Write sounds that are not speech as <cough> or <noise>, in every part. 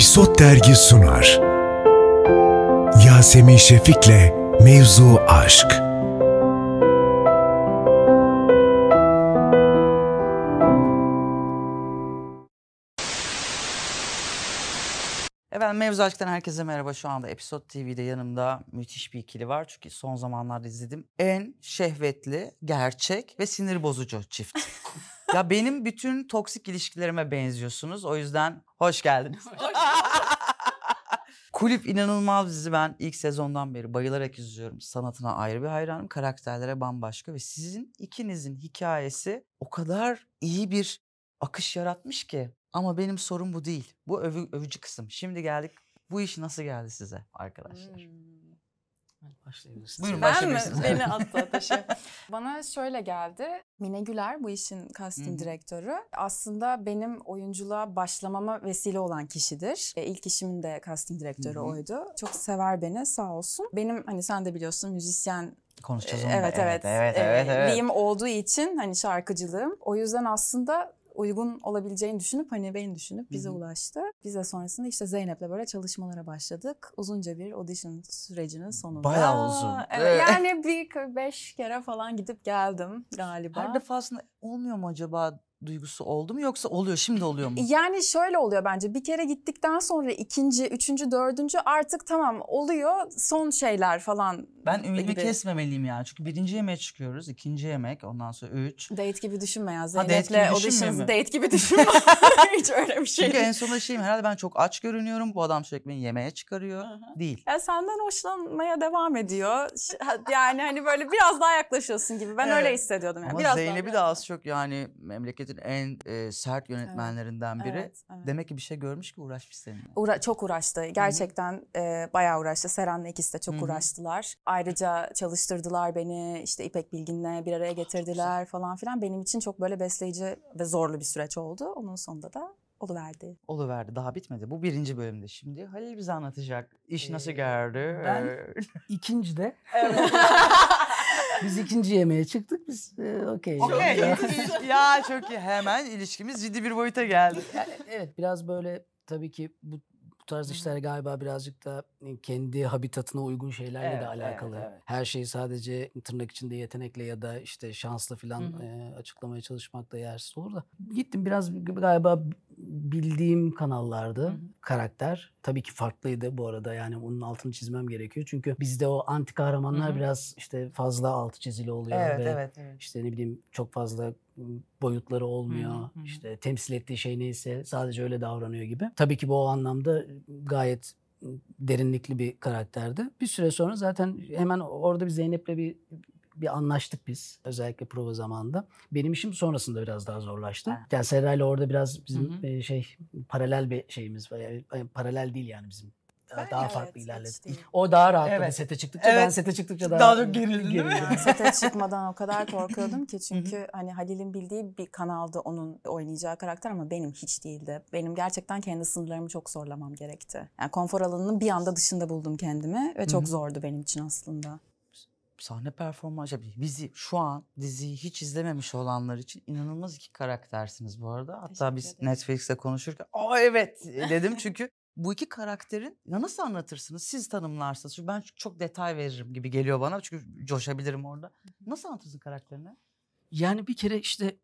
Episod Dergi sunar. Yasemin Şefik'le Mevzu Aşk. Efendim Mevzu Aşk'tan herkese merhaba. Şu anda Episod TV'de yanımda müthiş bir ikili var. Çünkü son zamanlarda izledim. En şehvetli, gerçek ve sinir bozucu çift. <laughs> ya benim bütün toksik ilişkilerime benziyorsunuz. O yüzden hoş geldiniz. <laughs> Kulüp inanılmaz dizi. Ben ilk sezondan beri bayılarak izliyorum. Sanatına ayrı bir hayranım. Karakterlere bambaşka. Ve sizin ikinizin hikayesi o kadar iyi bir akış yaratmış ki. Ama benim sorum bu değil. Bu övü, övücü kısım. Şimdi geldik. Bu iş nasıl geldi size arkadaşlar? Başlayabilirsin. Buyurun Ben mi? başlayabilirsiniz. Beni <laughs> attı ateşe. Bana şöyle geldi. Mine Güler bu işin hı. casting direktörü. Aslında benim oyunculuğa başlamama vesile olan kişidir. E, ilk işimin de casting direktörü Hı oydu. Çok sever beni sağ olsun. Benim hani sen de biliyorsun müzisyen Konuşacağız e, onu da. evet evet Evet e, evet evet. liyim olduğu için hani şarkıcılığım. O yüzden aslında uygun olabileceğini düşünüp hani beni düşünüp bize Hı hı. ulaştı. Biz de sonrasında işte Zeynep'le böyle çalışmalara başladık. Uzunca bir audition sürecinin sonunda. Bayağı uzun. Evet. yani bir beş kere falan gidip geldim galiba. Her defasında olmuyor mu acaba duygusu oldu mu yoksa oluyor şimdi oluyor mu? Yani şöyle oluyor bence bir kere gittikten sonra ikinci, üçüncü, dördüncü artık tamam oluyor son şeyler falan. Ben ümidimi gibi. kesmemeliyim yani. Çünkü birinci yemeğe çıkıyoruz. ikinci yemek ondan sonra üç. Date gibi düşünme ya. Zeynep'le düşünmüyor auditions date gibi düşünme. <laughs> <laughs> Hiç öyle bir şey Çünkü en sonunda şeyim herhalde ben çok aç görünüyorum. Bu adam sürekli beni yemeğe çıkarıyor. Hı. Değil. Ya senden hoşlanmaya devam ediyor. Ha- Yani hani böyle biraz daha yaklaşıyorsun gibi. Ben öyle Evet. hissediyordum. Yani. Ama biraz daha, Zeynep'i biraz de daha. az çok yani memleketin en e, sert yönetmenlerinden biri. Evet, evet. Demek ki bir şey görmüş ki uğraşmış seninle. Uğra- çok uğraştı. Gerçekten e, bayağı uğraştı. Seren'le ikisi de çok Hı hı. uğraştılar. Ayrıca çalıştırdılar beni. işte İpek Bilgin'le bir araya getirdiler falan filan. Benim için çok böyle besleyici ve zorlu bir süreç oldu. Onun sonunda da oluverdi. Oluverdi daha bitmedi. Bu birinci bölümde. Şimdi Halil bize anlatacak. İş nasıl Ee, geldi? ben- Ee, <laughs> İkinci de. <laughs> Biz ikinci yemeğe çıktık. Biz e, okey. Okey. Ya. <laughs> ya çok iyi. Hemen ilişkimiz ciddi bir boyuta geldi. Yani evet biraz böyle tabii ki bu, bu tarz işler galiba birazcık da kendi habitatına uygun şeylerle Evet, de evet, alakalı. evet. Her şeyi sadece tırnak içinde yetenekle ya da işte şansla hı. e, açıklamaya çalışmak da yersiz olur da. Gittim biraz galiba bildiğim kanallardı Hı hı. karakter. Tabii ki farklıydı bu arada yani onun altını çizmem gerekiyor. Çünkü bizde o anti kahramanlar Hı hı. biraz işte fazla altı çizili oluyor Evet ve evet evet. işte ne bileyim çok fazla boyutları olmuyor. Hı hı, hı hı. İşte temsil ettiği şey neyse sadece öyle davranıyor gibi. Tabii ki bu o anlamda gayet derinlikli bir karakterdi. Bir süre sonra zaten hemen orada bir Zeynep'le bir bir anlaştık biz özellikle prova zamanında. Benim işim sonrasında biraz daha zorlaştı. Ha. Yani Serra'yla orada biraz bizim Hı hı. şey paralel bir şeyimiz var. Yani, yani paralel değil yani bizim. Daha, daha Evet, farklı ilerledi. O daha rahatladı Evet. sete çıktıkça. Ben Evet. sete çıktıkça daha, Daha çok gerildin değil mi? gerildim. <laughs> Sete çıkmadan o kadar korkuyordum ki çünkü hani Halil'in bildiği bir kanalda onun oynayacağı karakter ama benim hiç değildi. Benim gerçekten kendi sınırlarımı çok zorlamam gerekti. Yani konfor alanının bir anda dışında buldum kendimi ve çok zordu benim için aslında. Sahne performansı, bizi şu an diziyi hiç izlememiş olanlar için inanılmaz iki karaktersiniz bu arada. Hatta Teşekkür biz ederim. Netflix'te konuşurken aa evet dedim çünkü bu iki karakterin ya nasıl anlatırsınız? Siz tanımlarsınız. Çünkü ben çok detay veririm gibi geliyor bana çünkü coşabilirim orada. Nasıl anlatırsın karakterini? Yani bir kere işte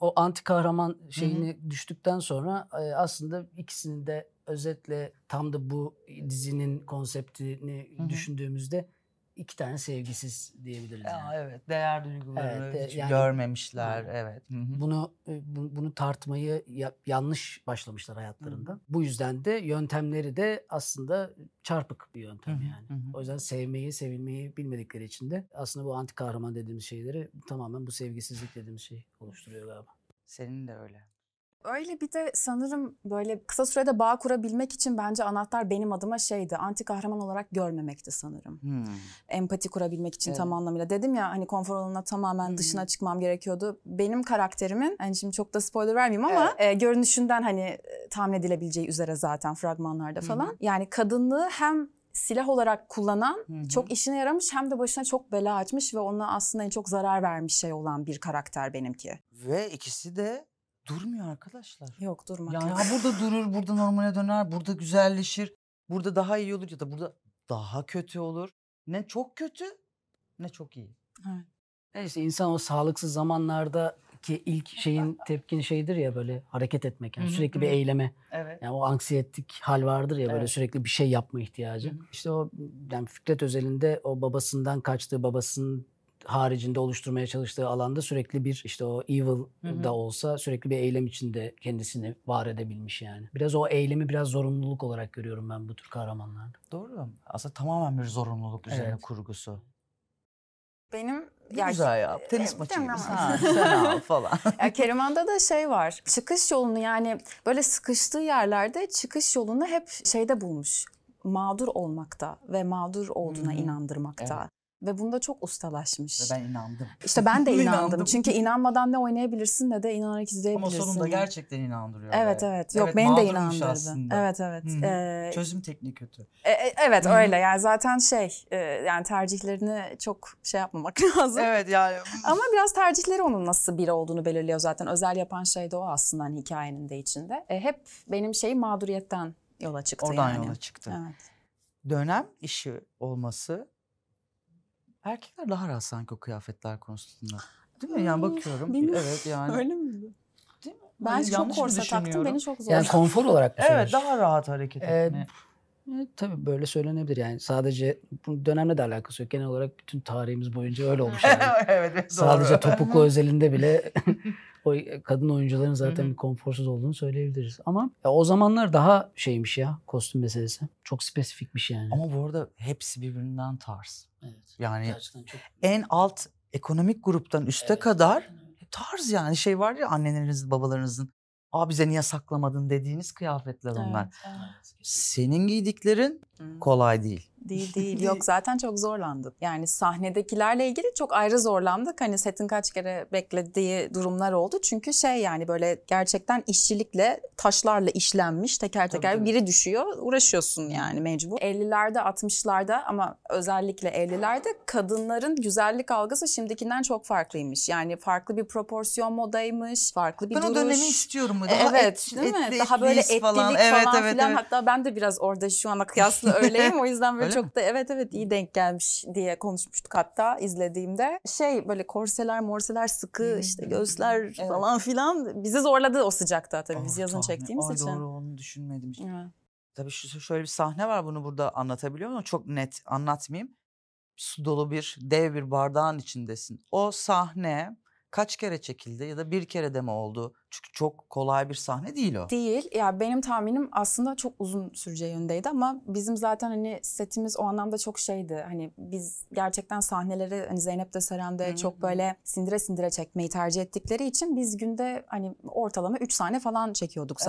o anti kahraman şeyini düştükten sonra e, aslında ikisinin de özetle tam da bu dizinin konseptini Hı hı. düşündüğümüzde iki tane sevgisiz diyebiliriz. Ya yani. evet değer duygularını Evet, de- hiç yani- görmemişler. Aynen. Evet. Hı hı. Bunu e, bu- bunu tartmayı ya- yanlış başlamışlar hayatlarında. Bu yüzden de yöntemleri de aslında çarpık bir yöntem Hı hı, yani. hı hı. O yüzden sevmeyi, sevilmeyi bilmedikleri için de aslında bu anti kahraman dediğimiz şeyleri tamamen bu sevgisizlik dediğimiz şey oluşturuyor galiba. Senin de öyle. Öyle bir de sanırım böyle kısa sürede bağ kurabilmek için bence anahtar benim adıma şeydi. Anti kahraman olarak görmemekti sanırım. Hmm. empati kurabilmek için Evet. tam anlamıyla. Dedim ya hani konfor alanına tamamen hı. dışına çıkmam gerekiyordu. Benim karakterimin, hani şimdi çok da spoiler vermeyeyim ama e, görünüşünden hani e, tahmin edilebileceği üzere zaten fragmanlarda falan. Yani kadınlığı hem silah olarak kullanan Hı hı. çok işine yaramış hem de başına çok bela açmış ve ona aslında en çok zarar vermiş şey olan bir karakter benimki. Ve ikisi de durmuyor arkadaşlar. Yok durmak Yani yok. ha burada durur, burada normale döner, burada güzelleşir, burada daha iyi olur ya da burada daha kötü olur. Ne çok kötü ne çok iyi. Evet. İşte insan o sağlıksız zamanlarda ki ilk şeyin <laughs> tepkin şeydir ya böyle hareket etmek yani sürekli bir eyleme Evet. yani o anksiyetik hal vardır ya böyle Evet. sürekli bir şey yapma ihtiyacı. Hı hı. İşte o yani Fikret Özel'in o babasından kaçtığı babasının haricinde oluşturmaya çalıştığı alanda sürekli bir işte o evil da olsa sürekli bir eylem içinde kendisini var edebilmiş yani. Biraz o eylemi biraz zorunluluk olarak görüyorum ben bu tür kahramanlarda. Doğru. Aslında tamamen bir zorunluluk üzerine Evet. kurgusu. Benim Ne güzel ya. Tenis e, maçı gibi. Ha, sen al <laughs> falan. Ya Keriman'da da şey var. Çıkış yolunu yani böyle sıkıştığı yerlerde çıkış yolunu hep şeyde bulmuş. Mağdur olmakta ve mağdur olduğuna Hı hı. inandırmakta. Ve bunda çok ustalaşmış. Ve ben inandım. İşte ben de <laughs> inandım. İnandım. Çünkü inanmadan ne oynayabilirsin ne de inanarak Ama izleyebilirsin. sonunda gerçekten inandırıyor. Evet be. evet. Yok Evet, beni de inandırdı. aslında. Evet evet. Hı hı. Ee, Çözüm tekniği kötü. e, e, evet Hı hı. öyle yani zaten şey e, yani tercihlerini çok şey yapmamak <laughs> lazım. Evet yani. Ama biraz tercihleri onun nasıl biri olduğunu belirliyor zaten. Özel yapan şey de o aslında hani hikayenin de içinde. E, hep benim şeyim mağduriyetten yola çıktı Oradan yani. yola çıktı. Evet. Dönem işi olması erkekler daha rahat sanki o kıyafetler konusunda. Değil mi? Yani bakıyorum. bilmiyorum. Evet <laughs> yani. Öyle mi? Değil mi? Ben Hani çok korsa taktım beni çok zor. Yani konfor olarak mı Evet daha rahat hareket Ee, etme. Evet, tabii böyle söylenebilir yani sadece bu dönemle de alakası yok. Genel olarak bütün tarihimiz boyunca öyle olmuş <laughs> yani. evet, evet sadece doğru. topuklu özelinde bile <laughs> o kadın oyuncuların zaten Hı hı. bir konforsuz olduğunu söyleyebiliriz. Ama ya o zamanlar daha şeymiş ya kostüm meselesi. Çok spesifikmiş yani. Ama bu arada hepsi birbirinden tarz. evet. Yani Gerçekten çok en alt ekonomik gruptan üste Evet, kadar tarz yani şey var ya annelerinizin babalarınızın Aa bize niye saklamadın dediğiniz kıyafetler onlar. Evet, evet. Senin giydiklerin kolay değil. <laughs> Değil değil. Yok zaten çok zorlandık. Yani sahnedekilerle ilgili çok ayrı zorlandık. Hani setin kaç kere beklediği durumlar oldu. Çünkü şey yani böyle gerçekten işçilikle taşlarla işlenmiş teker teker tabii. biri düşüyor. Uğraşıyorsun yani mecbur. 50'lerde 60'larda ama özellikle 50'lerde kadınların güzellik algısı şimdikinden çok farklıymış. Yani farklı bir proporsiyon modaymış. Farklı bir ben duruş. o dönemi istiyorum. Daha evet, et- değil mi? etli, Daha böyle etlilik falan, Evet, evet, filan. evet. Hatta ben de biraz orada şu ana kıyasla <laughs> öyleyim. O yüzden böyle Öyle çok da evet evet iyi denk gelmiş diye konuşmuştuk hatta izlediğimde. Şey böyle korseler, morseler sıkı işte göğüsler evet. falan filan bizi zorladı o sıcakta tabii biz Oh, yazın çektiğimiz Ay, için. Doğru onu düşünmedim. hiç. Evet. Tabii şu şöyle bir sahne var bunu burada anlatabiliyor muyum? Çok net anlatmayayım. Su dolu bir dev bir bardağın içindesin. O sahne kaç kere çekildi ya da bir kere de mi oldu? Çünkü çok kolay bir sahne değil o. Değil. Ya benim tahminim aslında çok uzun süreceği yöndeydi ama bizim zaten hani setimiz o anlamda çok şeydi. Hani biz gerçekten sahneleri hani Zeynep de Seren de çok böyle sindire sindire çekmeyi tercih ettikleri için biz günde hani ortalama 3 sahne falan çekiyorduk Evet.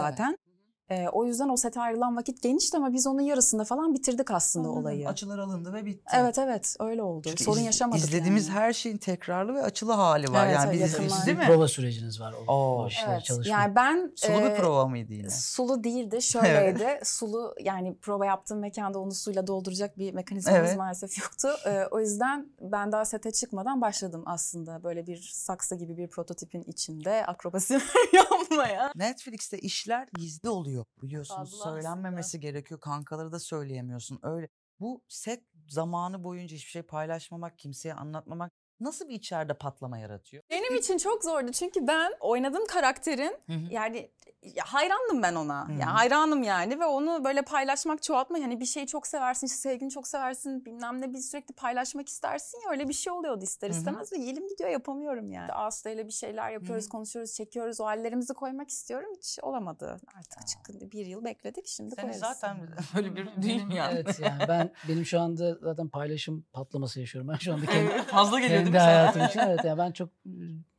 Ee, o yüzden o sete ayrılan vakit genişti ama biz onun yarısında falan bitirdik aslında Anladım. olayı. Açılar alındı ve bitti. Evet evet öyle oldu. Çünkü Sorun iz- yaşamadık İzlediğimiz yani. her şeyin tekrarlı ve açılı hali var. Evet, yani evet, biz değil mi? prova süreciniz var o, Oo. o işler Evet. çalışma. Yani ben Sulu bir e, prova mıydı yine? Sulu değildi. <laughs> Şöyleydi. Sulu yani prova yaptığım mekanda onu suyla dolduracak bir mekanizmamız Evet. maalesef yoktu. Ee, o yüzden ben daha sete çıkmadan başladım aslında. Böyle bir saksı gibi bir prototipin içinde akrobasi <laughs> yapmaya. Netflix'te işler gizli oluyor biliyorsunuz. Fazla Söylenmemesi gerekiyor. Kankaları da söyleyemiyorsun. Öyle. Bu set zamanı boyunca hiçbir şey paylaşmamak, kimseye anlatmamak nasıl bir içeride patlama yaratıyor? Benim için çok zordu çünkü ben oynadığım karakterin Hı hı. yani ya hayrandım ben ona. Hı hı. Ya hayranım yani ve onu böyle paylaşmak, çoğaltmak hani bir şeyi çok seversin, işte sevgini çok seversin, bilmem ne bir sürekli paylaşmak istersin ya öyle bir şey oluyordu ister istemez ve elim gidiyor yapamıyorum yani. Aslı ile bir şeyler yapıyoruz, Hı hı. konuşuyoruz, çekiyoruz. O hallerimizi koymak istiyorum. Hiç olamadı. Artık çıktı. Bir yıl bekledik şimdi Seni koyarız. zaten <laughs> öyle bir değil mi yani? Evet yani ben benim şu anda zaten paylaşım patlaması yaşıyorum. Ben şu anda <laughs> kendi, fazla geliyor kendi hayatım için evet yani ben çok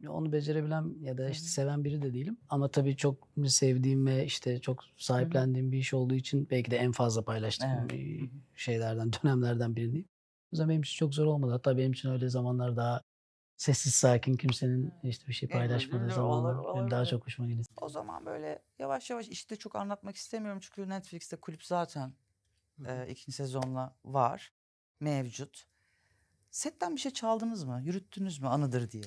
onu becerebilen ya da işte seven biri de değilim. Ama tabii çok sevdiğim ve işte çok sahiplendiğim bir iş olduğu için belki de en fazla paylaştığım Evet. şeylerden, <laughs> dönemlerden birindeyim. O yüzden benim için çok zor olmadı. Hatta benim için öyle zamanlar daha sessiz sakin kimsenin işte bir şey paylaşmadığı zamanlar olur, benim daha çok hoşuma gidiyor. O zaman böyle yavaş yavaş işte çok anlatmak istemiyorum çünkü Netflix'te kulüp zaten e, ikinci sezonla var, mevcut. Setten bir şey çaldınız mı? Yürüttünüz mü anıdır diye?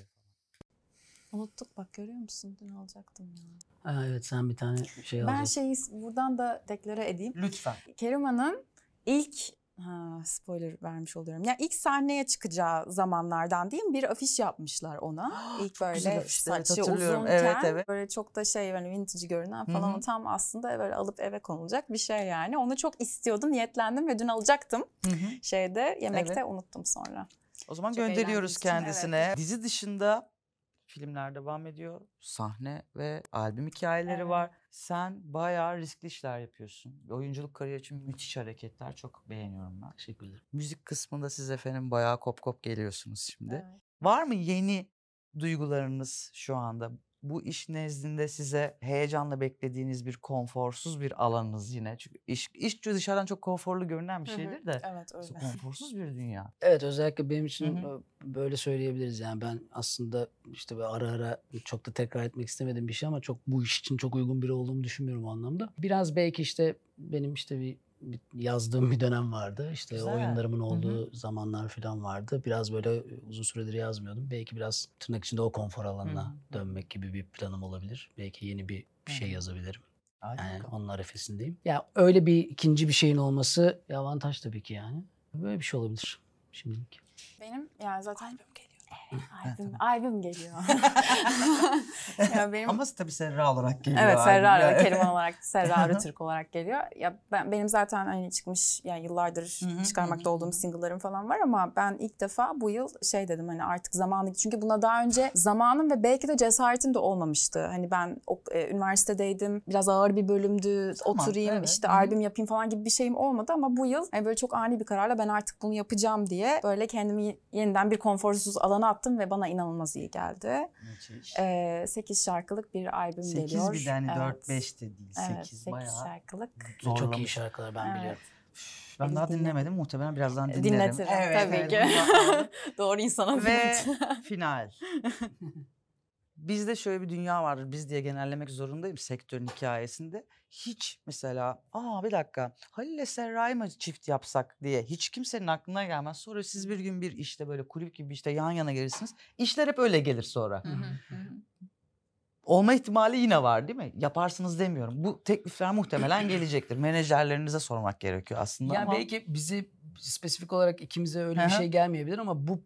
Unuttuk bak görüyor musun? Dün alacaktım ya. Ha, evet sen bir tane şey Ben alacaksın. şeyi buradan da deklare edeyim. Lütfen. Keriman'ın ilk ha, spoiler vermiş oluyorum. Ya ilk sahneye çıkacağı zamanlardan diyeyim bir afiş yapmışlar ona. <gasps> İlk böyle evet, saçı uzunken Evet, evet. böyle çok da şey böyle vintage görünen falan hı. tam aslında böyle alıp eve konulacak bir şey yani. Onu çok istiyordum, niyetlendim ve dün alacaktım. Şeyde yemekte Evet. unuttum sonra. O zaman Çok gönderiyoruz kendisine. Dizi dışında filmler devam ediyor. Sahne ve albüm hikayeleri Evet. var. Sen bayağı riskli işler yapıyorsun. Oyunculuk kariyeri için müthiş hareketler. Çok beğeniyorum ben. Teşekkür ederim. Müzik kısmında siz efendim bayağı kop kop geliyorsunuz şimdi. Evet. Var mı yeni duygularınız şu anda? Bu iş nezdinde size heyecanla beklediğiniz bir konforsuz bir alanınız yine. Çünkü iş, iş dışarıdan çok konforlu görünen bir şeydir de. Evet öyle. <laughs> Konforsuz bir dünya. Evet özellikle benim için ö- böyle söyleyebiliriz yani ben aslında işte böyle ara ara çok da tekrar etmek istemediğim bir şey ama çok bu iş için çok uygun biri olduğumu düşünmüyorum o anlamda. Biraz belki işte benim işte bir yazdığım bir dönem vardı. İşte Güzel. oyunlarımın olduğu zamanlar falan vardı. Biraz böyle e, uzun süredir yazmıyordum. Belki biraz tırnak içinde o konfor alanına Hı hı. dönmek gibi bir planım olabilir. Belki yeni bir bir şey Hı hı. yazabilirim. Hadi Yani onun arefesindeyim. Ya öyle bir ikinci bir şeyin olması avantaj tabii ki yani. Böyle bir şey olabilir şimdilik. Benim yani zaten albüm Ha, albüm, albüm geliyor. <laughs> ya benim Ama tabii Serra olarak geliyor. Evet. Serra Yani- olarak, Keriman olarak Serra <laughs> Arıtürk olarak geliyor. Ya ben benim zaten hani çıkmış yani yıllardır çıkarmakta olduğum single'larım falan var ama ben ilk defa bu yıl şey dedim hani artık zamanı çünkü buna daha önce zamanım ve belki de cesaretim de olmamıştı. Hani ben o, e, üniversitedeydim. Biraz ağır bir bölümdü. Tamam, oturayım evet. işte Hı hı. albüm yapayım falan gibi bir şeyim olmadı ama bu yıl hani böyle çok ani bir kararla ben artık bunu yapacağım diye böyle kendimi yeniden bir konforsuz alana attım ve bana inanılmaz iyi geldi. Müthiş. Ee, 8 şarkılık bir albüm 8 geliyor. bir de hani Evet. 4-5 de değil. 8 Evet, 8 bayağı. şarkılık. Ve Çok iyi Zorlamış. şarkılar ben Evet. biliyorum. Ben Biz daha dinle- dinlemedim. Muhtemelen birazdan dinlerim. Dinletirim tabii ki. bunu da- <laughs> Doğru insana Ve final. <laughs> Bizde şöyle bir dünya vardır. Biz diye genellemek zorundayım sektörün hikayesinde. Hiç mesela aa bir dakika Halil ile Serra'yı mı çift yapsak diye hiç kimsenin aklına gelmez. Sonra siz bir gün bir işte böyle kulüp gibi işte yan yana gelirsiniz. İşler hep öyle gelir sonra. Olma ihtimali yine var değil mi? Yaparsınız demiyorum. Bu teklifler muhtemelen gelecektir. Menajerlerinize sormak gerekiyor aslında Ya ama belki bizi spesifik olarak ikimize öyle bir şey gelmeyebilir ama bu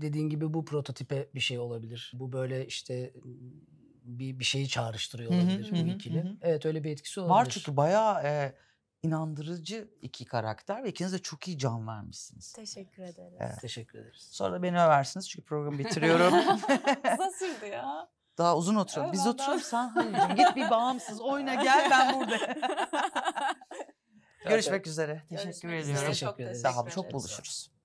dediğin gibi bu prototipe bir şey olabilir. Bu böyle işte bir bir şeyi çağrıştırıyor hı, olabilir hı bu ikili. hı hı. Evet öyle bir etkisi olabilir. var çünkü bayağı e, inandırıcı iki karakter ve ikiniz de çok iyi can vermişsiniz. Teşekkür ederiz. Evet. Teşekkür ederiz. Sonra da beni översiniz çünkü programı bitiriyorum. <laughs> <laughs> Kısa sürdü ya. Daha uzun oturalım. Evet, Biz oturalım sen Halil'cim git bir bağımsız oyna gel ben burada. <laughs> Görüşmek üzere. Teşekkür ediyorum. Teşekkür Çok ederiz. Sağ olun. Çok buluşuruz.